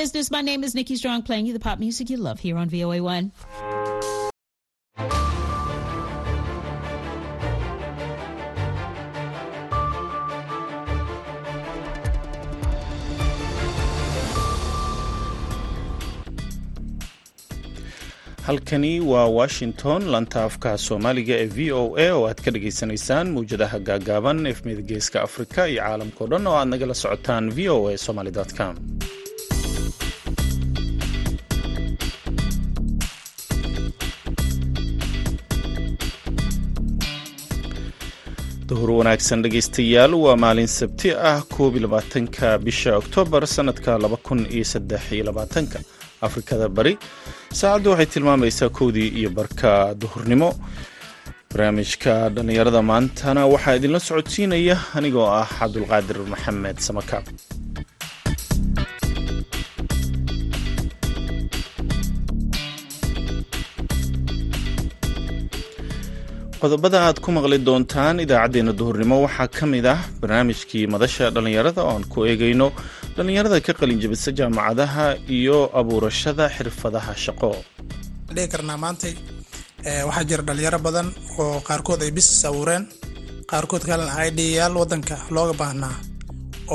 business. My name is Nikki Strong, playing you the pop music you love here on VOA1. halkani waa washington lanta afka soomaaliga ee v o a oo aad ka dhagaysanaysaan mawjadaha gaagaaban efmida geeska afrika iyo caalamkao dhan oo aad nagala socotaan v o a somaly com duhur wanaagsan dhegaystayaal waa maalin sabti ah koob iyo labaatanka bisha oktoobar sannadka laba kun iyo saddex iyo labaatanka. Afrikada bari saacaddu waxay tilmaamaysaa kowdii iyo barka duhurnimo. Barnaamijka dhallinyarada maantana waxaa idinla socodsiinaya anigoo ah cabdulqaadir maxamed samakaab qodobada aad ku maqli doontaan idaacaddeenna duhurnimo waxaa ka mid ah barnaamijkii madasha dhallinyarada oo aan ku eegayno dhallinyarada ka qalinjabisa jaamacadaha iyo abuurashada xirfadaha shaqo. Dhihi karnaa maantay waxaa jira dhalinyaro badan oo qaarkood ay business abuureen qaarkood kalena idyaal wadanka looga baahnaa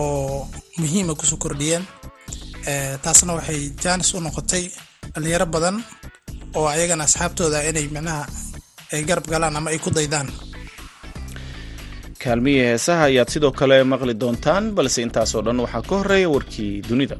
oo muhiima ku soo kordhiyeen. Taasna waxay jaanis u noqotay dhalinyaro badan oo ayagana asxaabtooda inay micnaha ay garab galaan ama ay ku daydaan. Kaalmihii heesaha ayaad sidoo kale maqli doontaan balse intaasoo dhan waxaa ka horreeya warkii dunida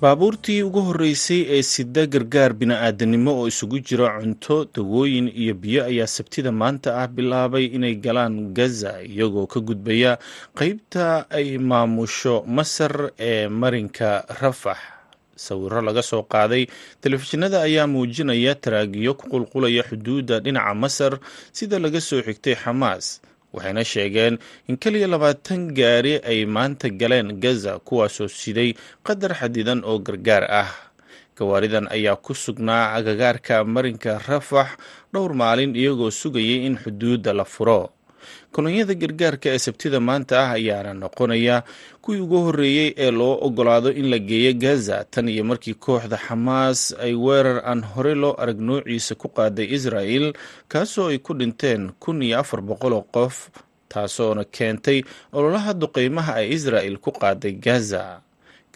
baabuurtii ugu horreysay ee sida gargaar bini-aadanimo oo isugu jira cunto dawooyin iyo biyo ayaa sabtida maanta ah bilaabay inay galaan gaza iyagoo ka gudbaya qeybta ay maamusho masar ee marinka rafax sawiro laga soo qaaday telefishinada ayaa muujinaya taraagiyo ku qulqulaya xuduudda dhinaca masar sida laga soo xigtay xamaas waxayna sheegeen in keliya labaatan gaari ay maanta galeen gaza kuwaasoo siday qadar xadidan oo gargaar ah. Gawaaridan ayaa ku sugnaa agagaarka marinka rafax dhowr maalin iyagoo sugayay in xuduudda la furo kolonyada gargaarka ee sabtida maanta ah ayaana noqonaya kuwii ugu horreeyey ee loo ogolaado in la geeyo gaza. Tan iyo markii kooxda xamaas ay weerar aan hore loo arag noociisa ku qaaday israel kaasoo ay ku dhinteen kun iyo afar boqol oo qof taasoona keentay ololaha duqeymaha ay israel ku qaaday gaza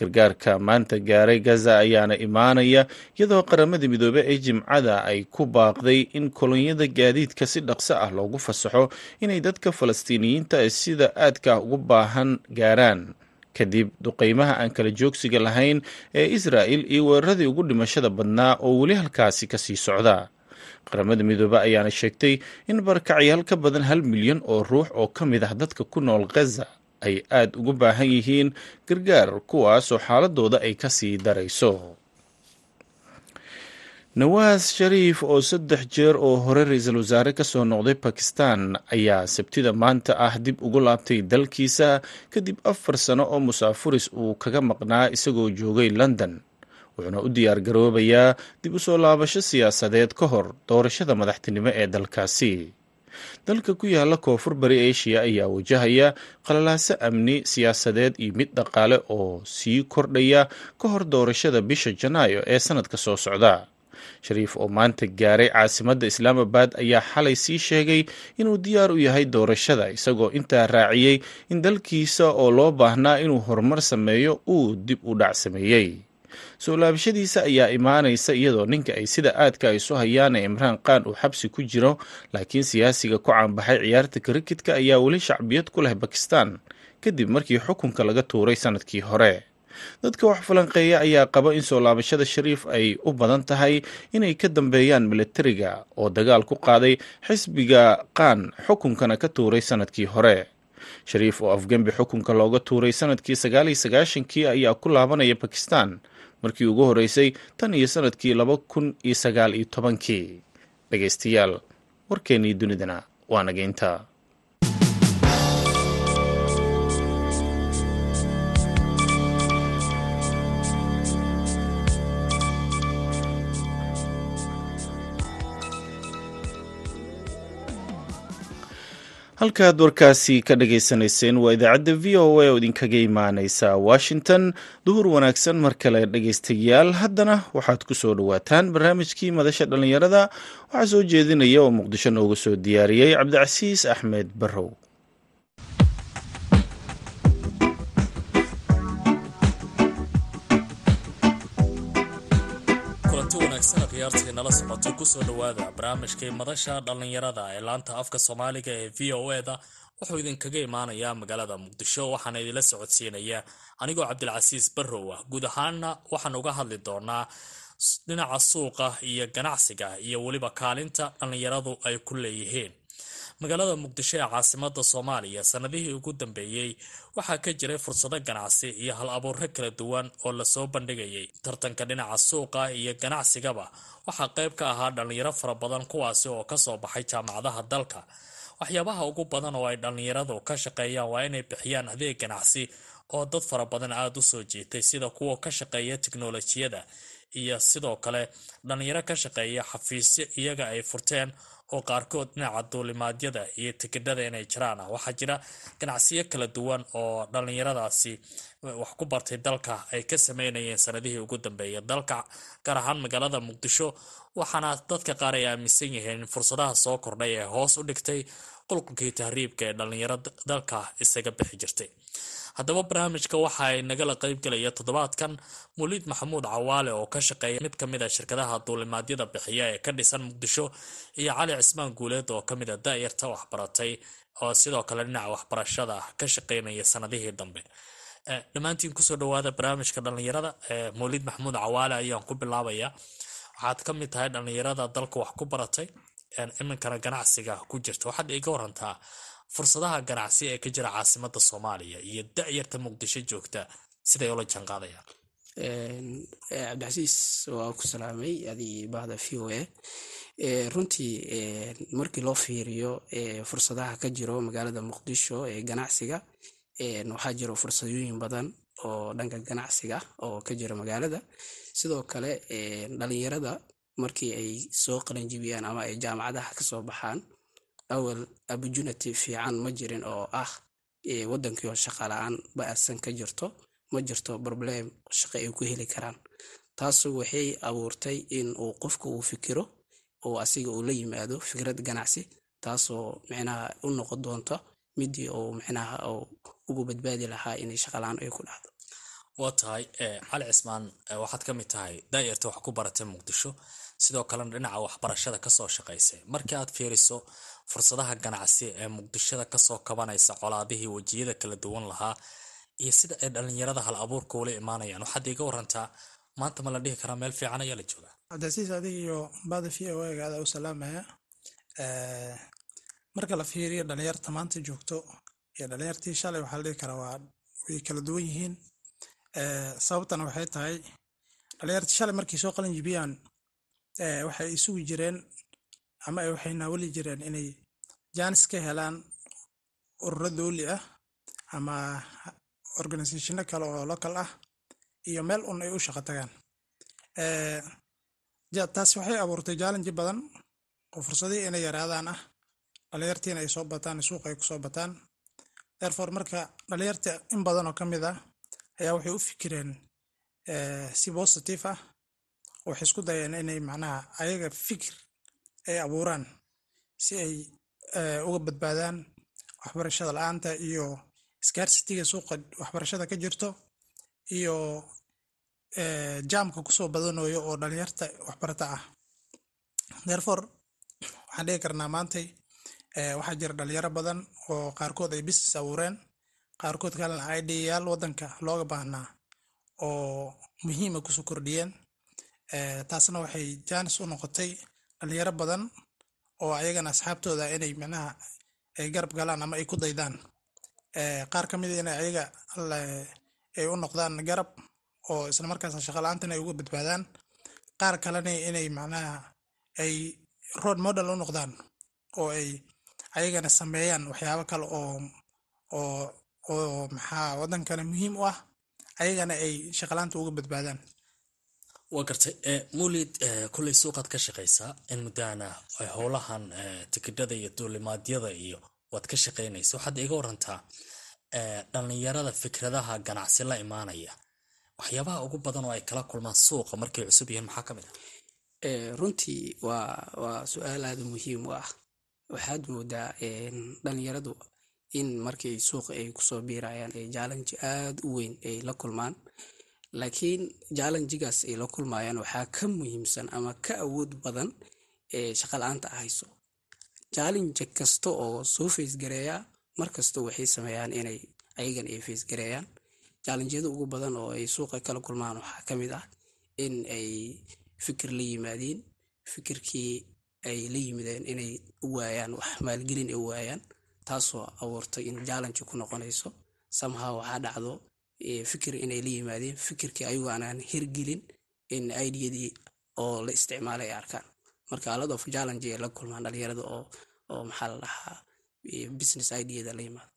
gargaarka maanta gaaray gaza ayaana imaanaya iyadoo qaramada midoobe ee jimcada ay ku baaqday in kolonyada gaadiidka si dhaqso ah loogu fasaxo inay dadka falastiiniyiinta ee sida aadka ugu baahan gaaraan. Kadib duqeymaha aan kala joogsiga lahayn ee israa'il iyo weeraradii ugu dhimashada badnaa oo weli halkaasi ka sii socda. Qaramada midoobe ayaana sheegtay in barakacyaal ka badan hal milyan oo ruux oo ka mid ah dadka ku nool gaza ay aada ugu baahan yihiin gargaar kuwaasoo xaaladooda ay ka sii darayso. Nawaas shariif oo saddex jeer oo hore ra'iisul wasaare ka soo noqday bakistan ayaa sabtida maanta ah dib ugu laabtay dalkiisa kadib afar sano oo musaafuris uu kaga maqnaa isagoo joogay london. Wuxuuna u diyaar garoobayaa dib u soo laabasho siyaasadeed ka hor doorashada madaxtinimo ee dalkaasi dalka ku yaalla koonfur bari asia ayaa wajahaya qalalaaso amni siyaasadeed iyo mid dhaqaale oo sii kordhaya ka hor doorashada bisha janaayo ee sanadka soo socda. Shariif oo maanta gaaray caasimadda islaamabad ayaa xalay sii sheegay inuu diyaar u yahay doorashada isagoo intaa raaciyey in dalkiisa oo loo baahnaa inuu horumar sameeyo uu dib u dhac sameeyey soo laabashadiisa ayaa imaanaysa iyadoo ninka ay sida aadka isu hayaan ee imraan qaan uu xabsi ku jiro laakiin siyaasiga ku caanbaxay ciyaarta krikitka ayaa weli shacbiyad ku leh bakistan kadib markii xukunka laga tuuray sannadkii hore. Dadka wax falanqeeya ayaa qaba in soo laabashada shariif ay u badan tahay inay ka dambeeyaan milatariga oo dagaal ku qaaday xisbiga qaan xukunkana ka tuuray sannadkii hore. Shariif oo afgembi xukunka looga tuuray sannadkii sagaaliyo sagaashankii ayaa ku laabanaya bakistan markii ugu horreysay tan iyo sannadkii laba kun iyo sagaal iyo tobankii. Dhegaystayaal warkeennii dunidana waa nageynta halkaad warkaasi ka dhagaysanayseen waa idaacadda v o a oo idinkaga imaaneysa washington. Duhur wanaagsan mar kale dhegaystayaal haddana waxaad ku soo dhowaataan barnaamijkii madasha dhallinyarada waxaa soo jeedinaya oo muqdisho nooga soo diyaariyey cabdicasiis axmed barrow ciyaartii nala socoto ku soo dhowaada barnaamijkii madasha dhallinyarada ee laanta afka soomaaliga ee v o e da wuxuu idinkaga imaanayaa magaalada muqdisho waxaana idinla socodsiinaya. Anigoo cabdilcasiis barrow ah guud ahaanna waxaan uga hadli doonaa dhinaca suuqa iyo ganacsiga iyo weliba kaalinta dhallinyaradu ay ku leeyihiin magaalada muqdisho ee caasimada soomaaliya sanadihii ugu dambeeyey waxaa ka jiray fursado ganacsi iyo hal abuuro kala duwan oo la soo bandhigayay. Tartanka dhinaca suuqa iyo ganacsigaba waxaa qayb ka ahaa dhallinyaro fara badan kuwaasi oo ka soo baxay jaamacadaha dalka. Waxyaabaha ugu badan oo ay dhallinyaradu ka shaqeeyaan waa inay bixiyaan adeeg ganacsi oo dad fara badan aada u soo jiitay sida kuwa ka shaqeeya tiknolojiyada iyo sidoo kale dhallinyaro ka shaqeeya xafiisyo iyaga ay furteen oo qaarkood dhinaca duulimaadyada iyo tikidhada inay jiraan. Ah waxaa jira ganacsiyo kala duwan oo dhallinyaradaasi wax ku bartay dalka ay ka sameynayeen sanadihii ugu dambeeyay. Dalka gaar ahaan magaalada muqdisho waxaana dadka qaar ay aaminsan yihiin in fursadaha soo kordhay ee hoos u dhigtay qulqulkii tahriibka ee dhallinyaro dalka isaga bixi jirtay haddaba barnaamijka waxa ay nagala qaybgelaya toddobaadkan muliid maxamuud cawaale oo ka shaqeeya mid ka mid a shirkadaha duulimaadyada bixiya ee ka dhisan muqdisho iyo cali cismaan guuleed oo ka mid a da-yarta waxbaratay oo sidoo kale dhinaca waxbarashada ka shaqeynaya sanadihii dambe. Dhammaantiin ku soo dhawaada barnaamijka dhallinyarada muliid maxamuud cawaale ayaan ku bilaabaya. Waxaad ka mid tahay dhallinyarada dalka wax ku baratay iminkana ganacsiga ku jirta. Waxaad iga warantaa fursadaha ganacsi ee ka jira caasimada soomaaliya iyo da-yarta muqdisho joogta siday ula jaanqaadayaan? Cabdicasiis waa ku salaamay adii bahda v o a. Runtii markii loo fiiriyo fursadaha ka jiro magaalada muqdisho ee ganacsiga waxaa jiro fursadooyin badan oo dhanka ganacsiga oo ka jira magaalada. Sidoo kale dhalinyarada markii ay soo qalanjibiyaan ama ay jaamacadaha ka soo baxaan awal opportunity fiican ma jirin oo ah wadankiio shaqa la'aan ba'adsan ka jirto ma jirto problem shaqo ay ku heli karaan. Taasu waxay abuurtay in uu qofka uu fikiro oo asiga uu la yimaado fikrad ganacsi taasoo micnaha u noqon doonto midii uu micnaha ugu badbaadi lahaa inay shaqalaan ay ku dhacdo. Waa tahay cali cismaan waxaad ka mid tahay daayarta wax ku baratay muqdisho. Sidoo kalena dhinaca waxbarashada ka soo shaqaysay. Markii aad fiiriso fursadaha ganacsi ee muqdishada ka soo kabanaysa colaadihii wejiyada kala duwan lahaa iyo sida ay dhalinyarada hal abuurka ula imaanayaan. Waxaad iiga warantaa maanta ma la dhihi karaa meel fiican ayaa la joogaa. Cabdicasiis adig iyo bada v o a aada u salaamaya marka la fiiriyo dhalinyarta maanta joogto iyo dhalinyartii shalay waxaa la dhihi karaa waa way kala duwan yihiin. Sababtana waxay tahay dhalinyartii shalay markay soo qalin jibiyaan waxay isugi jireen ama waxay naawali jireen inay jaanis ka helaan ururo dooli ah ama organisationo kale oo local ah iyo meel un ay u shaqo tagaan. Taasi waxay abuurtay jaalenji badan oo fursadihii inay yaraadaan ah. Dhalinyartiina ay soo bataan suuqa ay ku soo bataan. Therefore marka dhalinyarta in badan oo ka mid ah ayaa waxay u fikireen si positive ah. Waxay isku dayeen inay macnaha ayaga fikir ay abuuraan si ay uga badbaadaan waxbarashada la'aanta iyo scarsitiga suuqa waxbarashada ka jirto iyo jaamka ku soo badanayo oo dhalinyarta waxbarata ah. Therefore waxaan dhigi karnaa maantay waxaa jira dhalinyaro badan oo qaarkood ay business abuureen qaarkood kalena idyaal wadanka looga baahnaa oo muhiima ku soo kordhiyeen. Taasna waxay jaanis u noqotay dhalinyaro badan oo ayagana asxaabtooda inay micnaha ay garab galaan ama ay ku daydaan. Qaar ka mid ina ayaga ay u noqdaan garab oo isla markaas shaqa la'aantan ay uga badbaadaan. Qaar kalena inay macnaha ay road model u noqdaan oo ay ayagana sameeyaan waxyaabo kale oo oo oo maxaa wadankana muhiim u ah ayagana ay shaqalaanta uga badbaadaan waa gartay mulid kulley suuqaad ka shaqaysaa in muddahana howlahan tikidhada iyo duulimaadyada iyo waad ka shaqaynaysa waxaad iga warantaa dhalinyarada fikradaha ganacsi la imaanaya. Waxyaabaha ugu badan oo ay kala kulmaan suuqa markay cusub yihiin maxaa ka mid ah? Runtii waa waa su'aal aada muhiim u ah. Waxaad moodaa dhalinyaradu in markay suuqa ay ku soo biirayaan ee jaalanji aada u weyn ay la kulmaan laakiin jaalanjigaas ay la kulmayaan waxaa ka muhiimsan ama ka awood badan ee shaqala-aanta ahayso. Jaalinja kasta oo soo faysgareeya markasta waxay sameeyaan inay ayagan ay faysgareeyaan jaalinjyada ugu badan oo ay suuqa kala kulmaan waxaa ka mid ah in ay fikir la yimaadiin fikirkii ay la yimideen inay waayaan wax maalgelin ay waayaan taasoo abuurtay in jaalanji ku noqonayso. Samha waxaa dhacdo fikir inay la yimaadeen fikirkii ayagu aanaan hirgelin in idiyadii oo la isticmaalay ay arkaan. Marka alad of challenge ay la kulmaan dhalinyarada oo maxaa la dhahaa business idiyada la yimaado.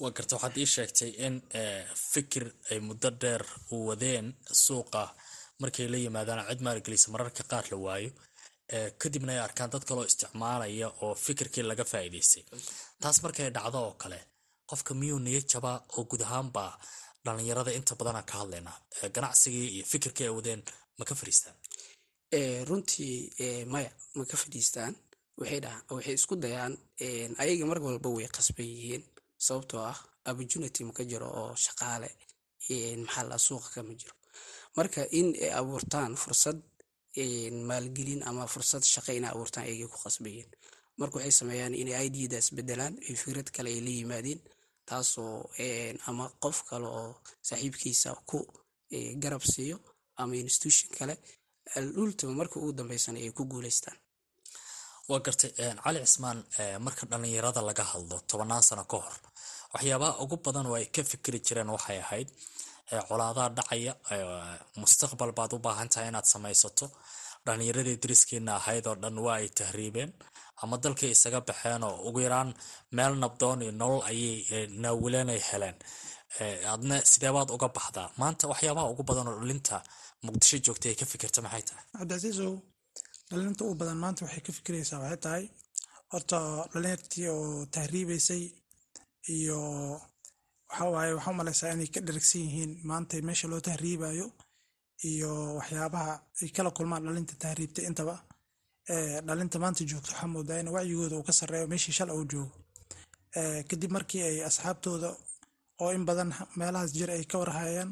Waa garta waxaad ii sheegtay in fikir ay muddo dheer u wadeen suuqa markay la yimaadaan cid maalgelisa mararka qaar la waayo. Kadibna ay arkaan dad kaloo isticmaalaya oo fikirkii laga faa'iidaystay. Taas markay dhacdo oo kale qofka miyuu niyo jabaa oo guud ahaanba dhalinyarada inta badana ka hadlaynaa ganacsigii iyo fikirkii ay wadeen ma ka fadhiistaan? Runtii maya ma ka fadhiistaan? Waxay isku dayaan ayaga mar walba way qasban yihiin sababtoo ah opportunity ma ka jiro oo shaqaale maxaa la suuqa kama jiro. Marka in ay abuurtaan fursad maalgelin ama fursad shaqo inay abuurtaan ayagay ku qasbayiin marka waxay sameeyaan inay idadaas bedelaan ay fikrad kale ay la yimaadiin taasoo ama qof kale oo saaxiibkiisa ku garab siiyo ama institution kale dhultaba marka ugu dambeysana ay ku guuleystaan. Waa gartay cali cismaan marka dhalinyarada laga hadlo tobannaan sano ka hor waxyaabaha ugu badan oo ay ka fikri jireen waxay ahayd colaadaha dhacaya mustaqbal baad u baahan tahay inaad samaysato dhalinyaradii dariskiina ahayd oo dhan waa ay tahriibeen ama dalkay isaga baxeen oo ugu yaraan meel nabdoon iyo nolol ayay naawileen ay heleen. Adna sideebaad uga baxdaa? Maanta waxyaabaha ugu badan oo dhalinta muqdisho joogtay ay ka fikirta maxay tahay? Cabdicasiisow dhalinta ugu badan maanta waxay ka fikiraysaa waxay tahay? Horta dhalinyartii oo tahriibaysay iyo waxa waaye waxaa umalaysaa inay ka dheragsan yihiin maanta meesha loo tahriibayo iyo waxyaabaha ay kala kulmaan dhalinta tahriibtay intaba dhalinta maanta joogto waxaa moodaa wacyigooda uu ka sarreeyo meeshii shala uu joogo. Kadib markii ay asxaabtooda oo in badan meelahaas jir ay ka warhayaan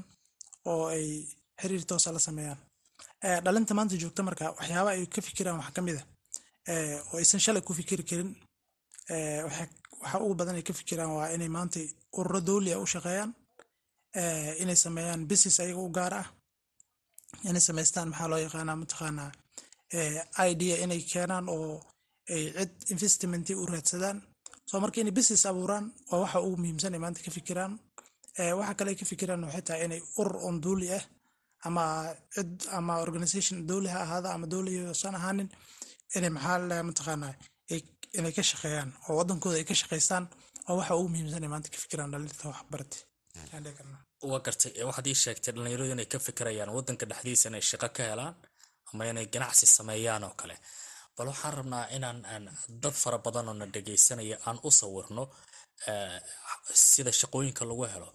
oo ay xiriir toosa la sameeyaan. Dhalinta maanta joogta marka waxyaaba ay ka fikiraan wax ka a. Oo aysan shalay ku fikiri karin. Waxa ugu badan ay ka fikiraan waa inay maanta ururo dowli ah u shaqeeyaan. Inay sameeyaan business ayaga u gaar ah. Inay samaystaan maxaa loo yaqaanaa mataqaanaa idea inay keenaan oo ay cid investment u raadsadaan. Soo marka inay business abuuraan waa waxa ugu muhiimsan ay maanta ka fikiraan. Waxa kale ay ka fikiraan waxay tahay inay urur on dowli ah ama cid ama organization dowli ha ahaada ama dowliysan ahaanin inay maxaa mataqaanaa inay ka shaqeeyaan oo wadankooda ay ka shaqaystaan oo waxa ugu muhiimsan ay maanta ka fikiraan dhalinta waxbarate waa gartay waxaad ii sheegtay dhalinyaradu inay ka fikirayaan wadanka dhexdiisa inay shaqo ka helaan ama inay ganacsi sameeyaan oo kale. Bal waxaan rabnaa inaan dad fara badan oo na dhegaysanaya aan u sawirno sida shaqooyinka lagu helo.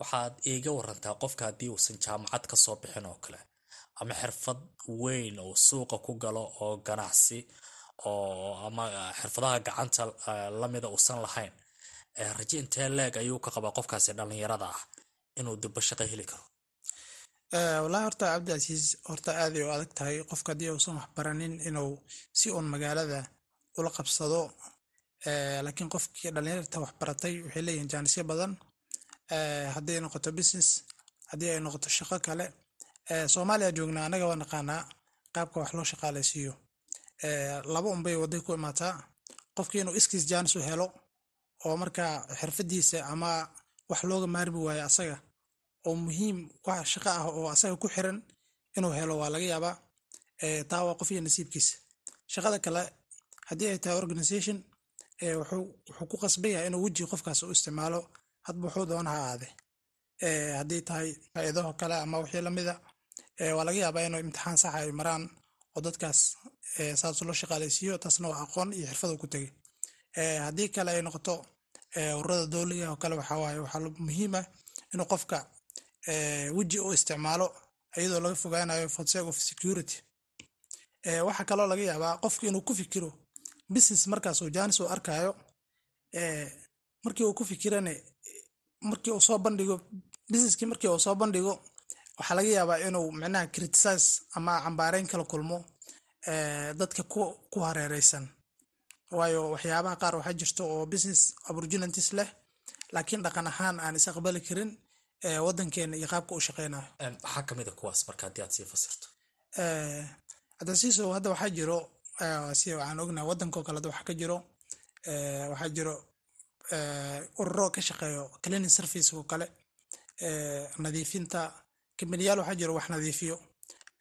Waxaad iiga warantaa qofka haddii uusan jaamacad ka soo bixin oo kale ama xirfad weyn oo suuqa ku galo oo ganacsi oo ama xirfadaha gacanta lamida uusan lahayn. Raje intee leeg ayuu ka qabaa qofkaasi dhalinyarada ah inuu dibbo shaqo heli karo walahi horta cabdicasiis horta aaday u adag tahay. Qofka haddii uusan waxbaranin inuu si uun magaalada ula qabsado laakiin qofkii dhalinyarta waxbaratay waxay leeyihiin jaanisyo badan. Haddii ay noqoto business haddii ay noqoto shaqo kale soomaaliya joognaa annaga waa naqaanaa qaabka wax loo shaqaalaysiiyo. Laba unbay waday ku imaataa. Qofkii inuu iskiis jaanis u helo oo markaa xirfadiisa ama wax looga maarmi waayo asaga oo muhiim wax shaqo ah oo asaga ku xiran inuu helo waa laga yaabaa taa waa qof iyo nasiibkiisa. Shaqada kale haddii ay tahay organization wuxuu ku qasban inuu weji qofkaas u isticmaalo hadba wuxuu doona ha aade. Haddii tahay faa'iidaho kale ama wixii lamida waa laga yaabaa inuu imtixaan saxa ay maraan oo dadkaas saas loo shaqaalaysiiyo taasna waa aqoon iyo xirfad ku tegay haddii kale ay noqoto ururada dowliga oo kale waxaa waaye waxaa muhiim ah inuu qofka weji u isticmaalo iyadoo laga fogaanayo for sake of security. Waxaa kaloo laga yaabaa qofka inuu ku fikiro business markaas uu jaanis uu arkayo markii uu ku fikirane markii uu soo bandhigo businesskii markii uu soo bandhigo waxaa laga yaabaa inuu micnaha criticize ama cambaareyn kala kulmo dadka ku hareereysan waayo waxyaabaha qaar waxaa jirto oo business opportunities leh laakiin dhaqan ahaan aan is aqbali karin wadankeena iyo qaabka u shaqeynayo maxaa ka mid a kuwaas marka haddii aad sii fasirto. Hadasiiso hadda waxaa jiro si waxaan ognahay wadankao kale waxaa ka jiro waxaa jiro ururo ka shaqeeyo cleaning service oo kale. Nadiifinta kambaniyaal waxaa jiro wax nadiifiyo.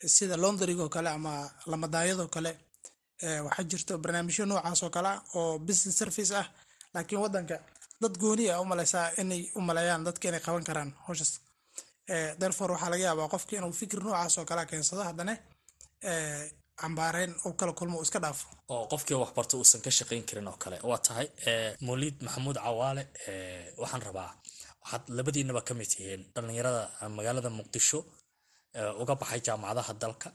Sida laundryga oo kale ama lamadaayadoo kale. Waxaa jirto barnaamijyo noocaas oo kale oo business service ah. Laakiin wadanka dad gooni a umaleysaa inay u maleeyaan dadka inay qaban karaan howshaas therefore waxaa laga yaabaa qofka inuu fikir noocaas oo kale keensado haddana cambaareyn uu kala kulmo uu iska dhaafo. Oo qofkii waxbarto uusan ka shaqayn karin oo kale. Waa tahay mawliid maxamuud cawaale waxaan rabaa waxaad labadiinaba ka mid tihiin dhallinyarada magaalada muqdisho uga baxay jaamacadaha dalka.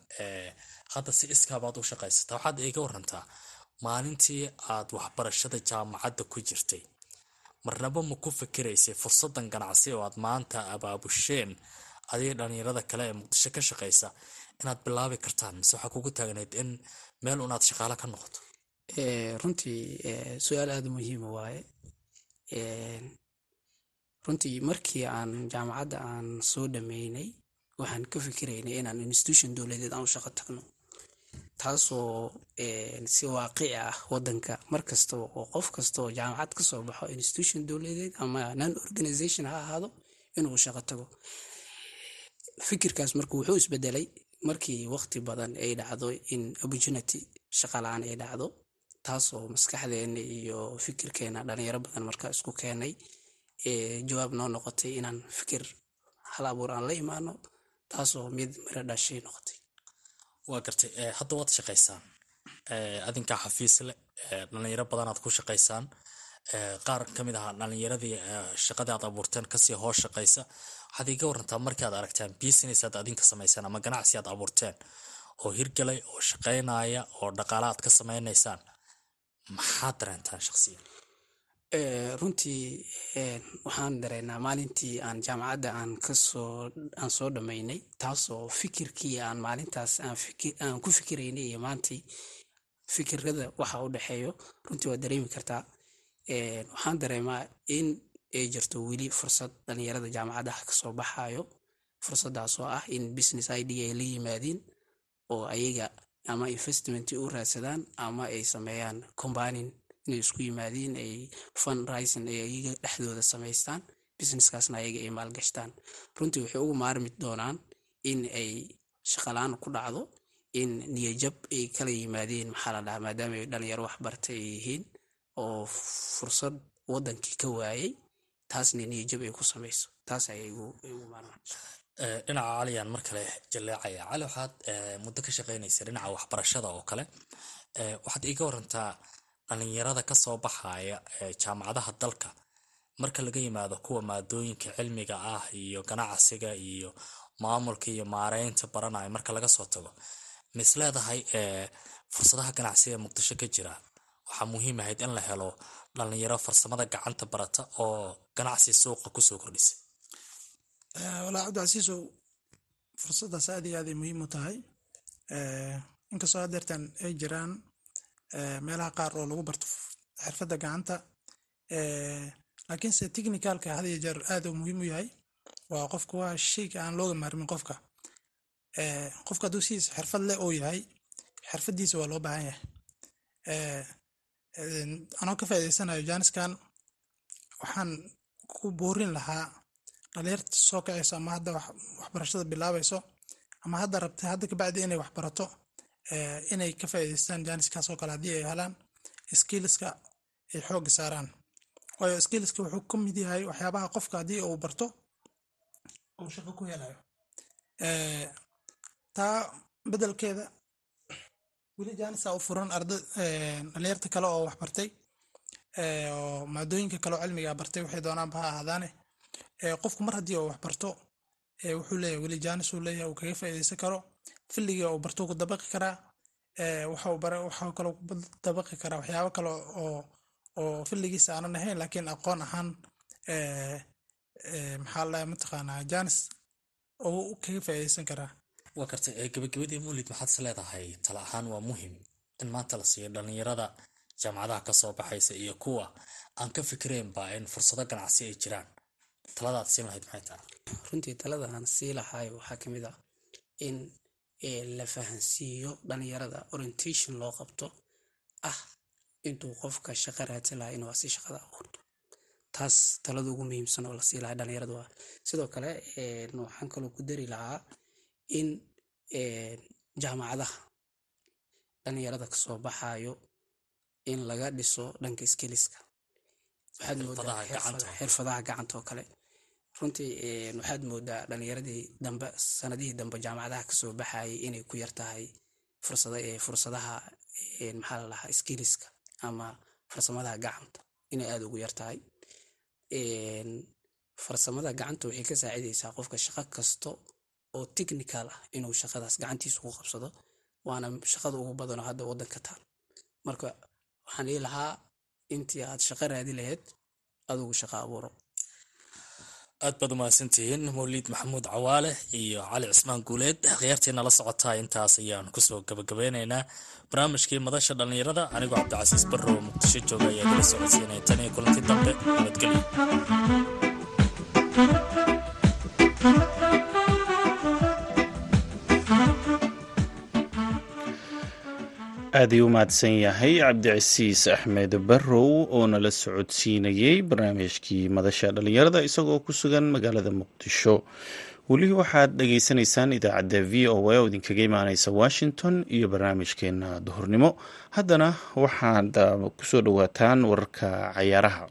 Hadda si iskaabaad u shaqaysataa waxaad iga warantaa maalintii aad waxbarashada jaamacadda ku jirtay marnaba ma ku fikiraysay fursadan ganacsi oo aad maanta abaabusheen adiga dhallinyarada kale ee muqdisho ka shaqaysa inaad bilaabi kartaan mise waxaa kugu taagnayd in meel unaad shaqaalo ka noqoto? Runtii su'aal aada muhiima waaye. Runtii markii aan jaamacadda aan soo dhameynay waxaan ka fikiraynay inaan institution dowladeed aan u shaqo tagno taasoo si waaqici ah wadanka mar kastaba oo qof kasta oo jaamacad ka soo baxo institution dowladeed ama non organization ha ahaado inuu shaqo tago. Fikirkaas marka wuxuu isbedelay markii waqti badan ay dhacdo in opportunity shaqalaan ay dhacdo taasoo maskaxdeena iyo fikirkeena dhalinyaro badan marka isku keenay jawaab noo noqotay inaan fikir hal abuur aan la imaano taasoo mid miro dhashay noqotay waa gartay hadda waad shaqaysaan. Adinkaa xafiis leh dhalinyaro badanaad ku shaqaysaan. Qaar ka mid ah dhalinyaradii shaqadii aad abuurteen ka sii hoos shaqaysa. Waxaad iga warantaa markii aad aragtaan business aad adinka samaysaan ama ganacsi aad abuurteen oo hirgalay oo shaqaynaya oo dhaqaala aad ka samaynaysaan maxaad dareentaan shaqsiyan runtii waxaan dareynaa maalintii aan jaamacadda aan ka soo aan soo dhammaynay taasoo fikirkii aan maalintaas aan ku fikiraynay iyo maantii fikirada waxa u dhexeeyo runtii waa dareemi kartaa waxaan dareemaa in ay jirto weli fursad dhalinyarada jaamacadaha ka soo baxayo fursadaasoo ah in business idea ay la yimaadiin oo ayaga ama investment u raadsadaan ama ay sameeyaan combanin inay isku yimaadiin ay fun rising ay ayaga dhexdooda samaystaan businesskaasna ayaga ay maalgashtaan. Runtii waxay ugu maarmi doonaan in ay shaqalaan ku dhacdo in niyajab ay kala yimaadeen maxaa la dhahaa maadaama ay dhalinyaro waxbartay ay yihiin oo fursad wadankii ka waayay taasna niyajab ay ku samayso. Taas ayay igu maarmaan. Dhinaca caliyaan mar kale jaleecaya cali waxaad muddo ka shaqaynaysa dhinaca waxbarashada oo kale. Waxaad iiga warantaa dhalinyarada ka soo baxaya jaamacadaha dalka. Marka laga yimaado kuwa maadooyinka cilmiga ah iyo ganacsiga iyo maamulka iyo maareynta baranaya marka laga soo tago mis leedahay fursadaha ganacsiga muqdisho ka jira. Waxaa muhiim ahayd in la helo dhalinyaro farsamada gacanta barata oo ganacsi suuqa ku soo kordhisa. Walaa cabdicasiisow fursadaas aad iyo aaday muhiim u tahay. Inkastoo hadeertan ay jiraan meelaha qaar oo lagu barto xirfadda gacanta laakiinse technicalka had jeer aad uu muhiim u yahay waa qofka waa shayga aan looga maarmin qofka. Qofka hadduu sidiisa xirfad leh uu yahay xirfaddiisa waa loo baahan yahay. Anoo ka faa'iidaysanayo jaaniskan waxaan ku boorin lahaa dhalinyarta soo kacayso ama hadda waxbarashada bilaabayso ama hadda rabta hadda kabacdi inay waxbarato inay ka faa'iidaystaan jaaniskaas oo kale haddii ay helaan skillska ay xoogga saaraan. Waayo skillska wuxuu ka mid yahay waxyaabaha qofka haddii uu barto uu shaqo ku helayo. Taa bedelkeeda weli jaanisa u furan arda dhalinyarta kale oo waxbartay oo maadooyinka kaleo cilmiga bartay waxay doonaanba ha ahaadaane qofku mar haddii uu wax barto wuxuu leeyahay weli jaanis uu leeyahay uu kaga faa'iidaysan karo filliga uu barto ku dabaqi karaa waxaa kaloo ku dabaqi karaa waxyaabo kale oo oo filligiisa aanan ahayn laakiin aqoon ahaan maxaa mataqaanaa jaanis oo kaga faa'iidaysan karaa. Waa gartay gabagabadii muulid maxaad is leedahay? Tala ahaan waa muhiim in maanta la siiyo dhalinyarada jaamacadaha ka soo baxaysa iyo kuwa aan ka fikireenba in fursado ganacsi ay jiraan. Taladaad siin lahayd maxay tahay? Runtii talada aan sii lahay waxaa ka mid ah in la fahansiiyo dhalinyarada orientation loo qabto ah intuu qofka shaqo raadsan lahaa inuu asi shaqada abuurto taas talada ugu muhiimsan oo la sii lahay dhalinyaradu ah sidoo kale waxaan kaloo ku dari lahaa in jaamacadaha dhalinyarada ka soo baxayo in laga dhiso dhanka skiliska waxaad moodaa xirfadaha gacanta oo kale runtii waxaad moodaa dhalinyaradii dambe sanadihii dambe jaamacadaha ka soo baxayay inay ku yartahay fursadaha maxaa la dhahaa skiliska ama farsamadaha gacanta inay aada ugu yartahay farsamada gacanta waxay ka saacidaysaa qofka shaqo kasta oo technical ah inuu shaqadaas gacantiisa ku qabsado waana shaqada ugu badanoo hadda waddanka taal. Marka waxaan ii lahaa intii aad shaqo raadi lahayd adugu shaqo abuuro aad baad umahadsantihiin mawliid maxamuud cawaale iyo cali cismaan guuleed khiyaartii nala socotaa intaas ayaan ku soo gabagabeyneynaa barnaamijkii madasha dhallinyarada anigoo cabdicasiis barrow muqdisho jooga ayaa dala socodsiinaya tan iyo kulanti dambe nabadgelyo aad ayuu u mahadsan yahay cabdicasiis axmed barrow oo nala socodsiinayey barnaamijkii madasha dhallinyarada isagoo ku sugan magaalada muqdisho. Weli waxaad dhagaysanaysaan idaacadda v o a oo idinkaga imaaneysa washington iyo barnaamijkeena duhurnimo. Haddana waxaad ku soo dhowaataan wararka cayaaraha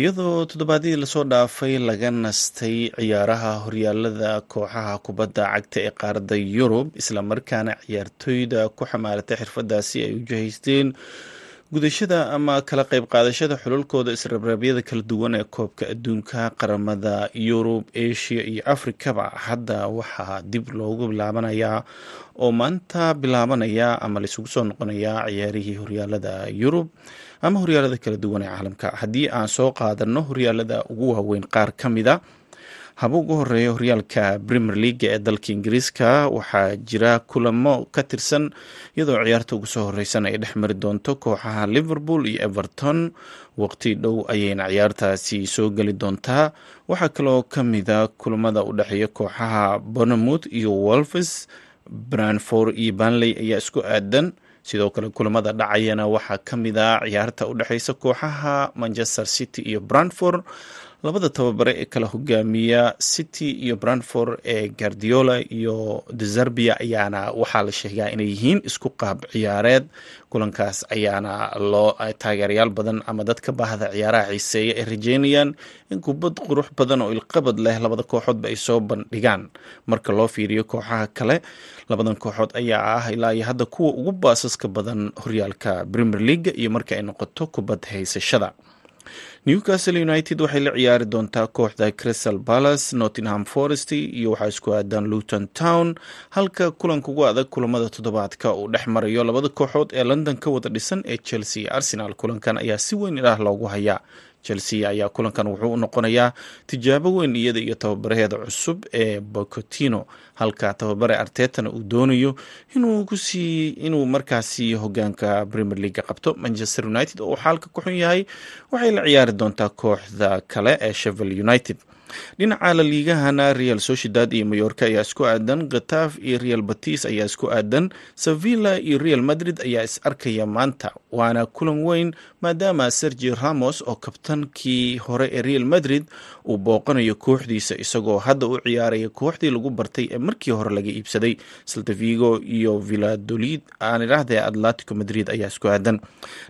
iyadoo toddobaadyadii la soo dhaafay laga nastay ciyaaraha horyaalada kooxaha kubadda cagta ee qaaradda yurub islamarkaana ciyaartooyda ku xamaaratay xirfadaasi ay u jahaysteen gudashada ama kala qayb qaadashada xululkooda israbraabyada kala duwan ee koobka adduunka qaramada yurub asia iyo afrikaba hadda waxaa dib loogu bilaabanayaa oo maanta bilaabanaya ama laisugu soo noqonayaa ciyaarihii horyaalada yurub ama horyaalada kala duwan ee caalamka. Haddii aan soo qaadano horyaalada ugu waaweyn qaar ka mida haba ugu horreeya horyaalka premier leaga ee dalka ingiriiska waxaa jira kulamo ka tirsan iyadoo ciyaarta ugu soo horeysan ay dhex mari doonto kooxaha liverpool iyo everton. Waqti dhow ayayna ciyaartaasi soo geli doontaa. Waxaa kaloo kamida kulamada u dhexeeya kooxaha bournemouth iyo wolves branford iyo banley ayaa isku aadan. Sidoo kale kulamada dhacayana waxaa ka mid a ciyaarta u dhexeysa kooxaha manchester city iyo brantford labada tababare ee kala hogaamiya city iyo brantford ee guardiola iyo dezerbia ayaana waxaa la sheegaa inay yihiin isku qaab ciyaareed. Kulankaas ayaana loo taageerayaal badan ama dadka baahda ciyaaraha xiiseeya ay rajeynayaan in kubad qurux badan oo ilqabad leh labada kooxoodba ay soo bandhigaan. Marka loo fiiriyo kooxaha kale labadan kooxood ayaa ah ilaa iyo hadda kuwa ugu baasaska badan horyaalka premier leaga iyo marka ay noqoto kubad haysashada newcastle united waxay la ciyaari doontaa kooxda crystal palace nottingham forest iyo waxaa isku aadan luton town halka kulanka ugu adag kulamada toddobaadka uu dhex marayo labada kooxood ee london ka wada dhisan ee chelsea arsenal. Kulankan ayaa si weyn ilaah loogu hayaa chelsea ayaa kulankan wuxuu u noqonayaa tijaabo weyn iyada iyo tababaraheeda cusub ee bocotino halka tababare artetana uu doonayo inuu ku sii inuu markaasi hogaanka premier leaga qabto. Manchester united oo uu xaalka ku xun yahay waxay la ciyaari doontaa kooxda kale ee shevel united dhinaca laliigahana real sociedad iyo mayorka ayaa isku aadan khataaf iyo real batis ayaa isku aadan sevilla iyo real madrid ayaa is arkaya maanta. Waana kulan weyn maadaama sergi ramos oo kabtankii hore ee real madrid uu booqanayo kooxdiisa isagoo hadda u ciyaaraya kooxdii lagu bartay ee markii hore laga iibsaday saltavigo iyo villadolid aan idhaahdee atletico madrid ayaa isku aadan.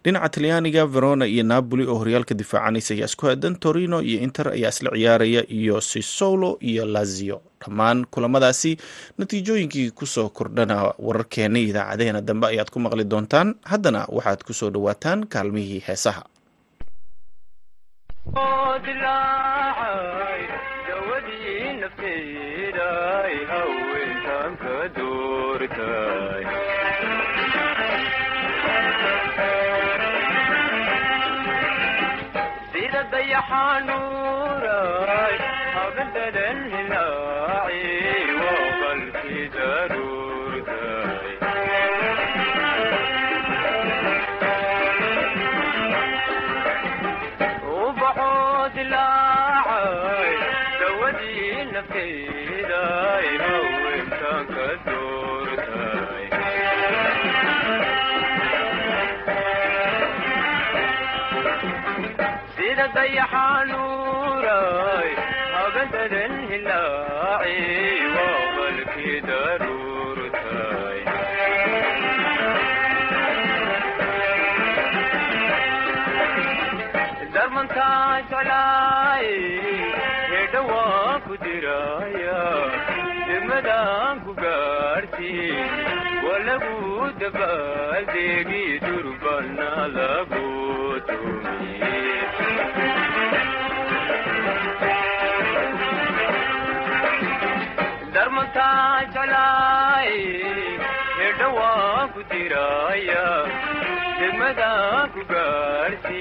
Dhinaca talyaaniga verona iyo napoli oo horyaalka difaacanaysa ayaa isku aadan torino iyo inter ayaa isla ciyaaraya iyo sisolo iyo lazio. Dhammaan kulamadaasi natiijooyinkii ku soo kordhana wararkeena idaacadeena dambe ayaad ku maqli doontaan. Haddana waxaad ku soo dhowaataan kaalmihii heesaha ضيحه hedhawaan ku diraaya demadaan ku gaadhsi walagu dabaaldeegi durbana lagootoomi darmataa jeclaay hedhawaan ku diraaya demadaan ku gaadhsi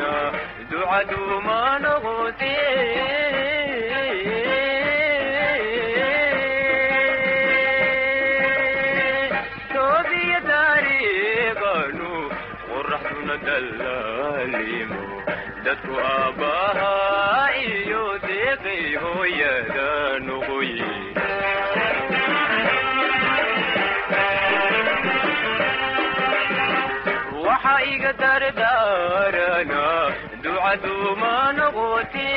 iga dardaarana ducaduma noqoti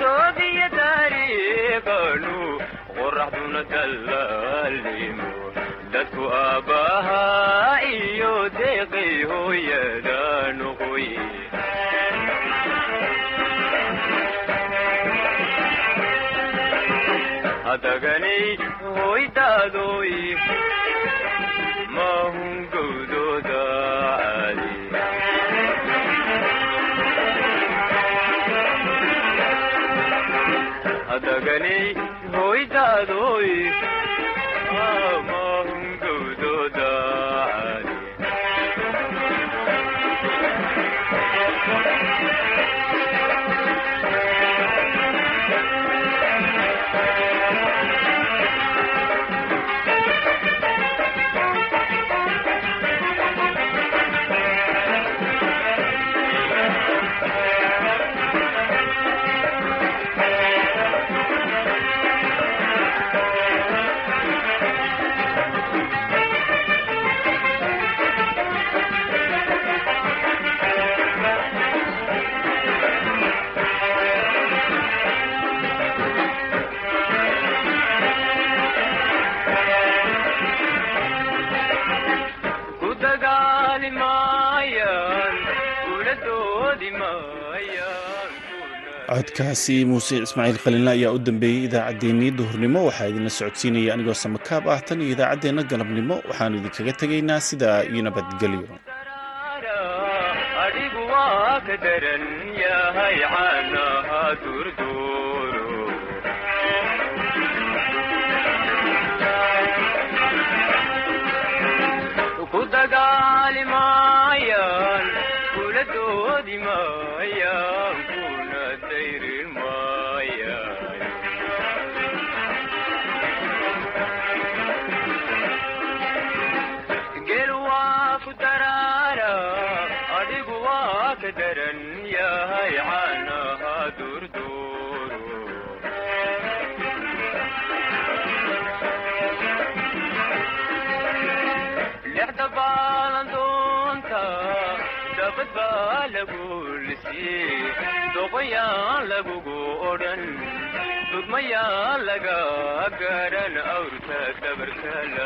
toobiya dariiqanu qoraxduna dallaalimo dadku aabbaha iyo deeqay hooyadanu dagani hoydaadoy codkaasi muuse ismaaciil khaliinla ayaa u dambeeyey idaacaddeenii duhurnimo. Waxaa idinla socodsiinaya anigoo samakaab ah tan iyo idaacaddeenna galabnimo. Waxaanu idinkaga tegaynaa sidaa iyo nabadgelyo doqoyaan lagugu odhan dudmayaan laga garan awrta dabarkala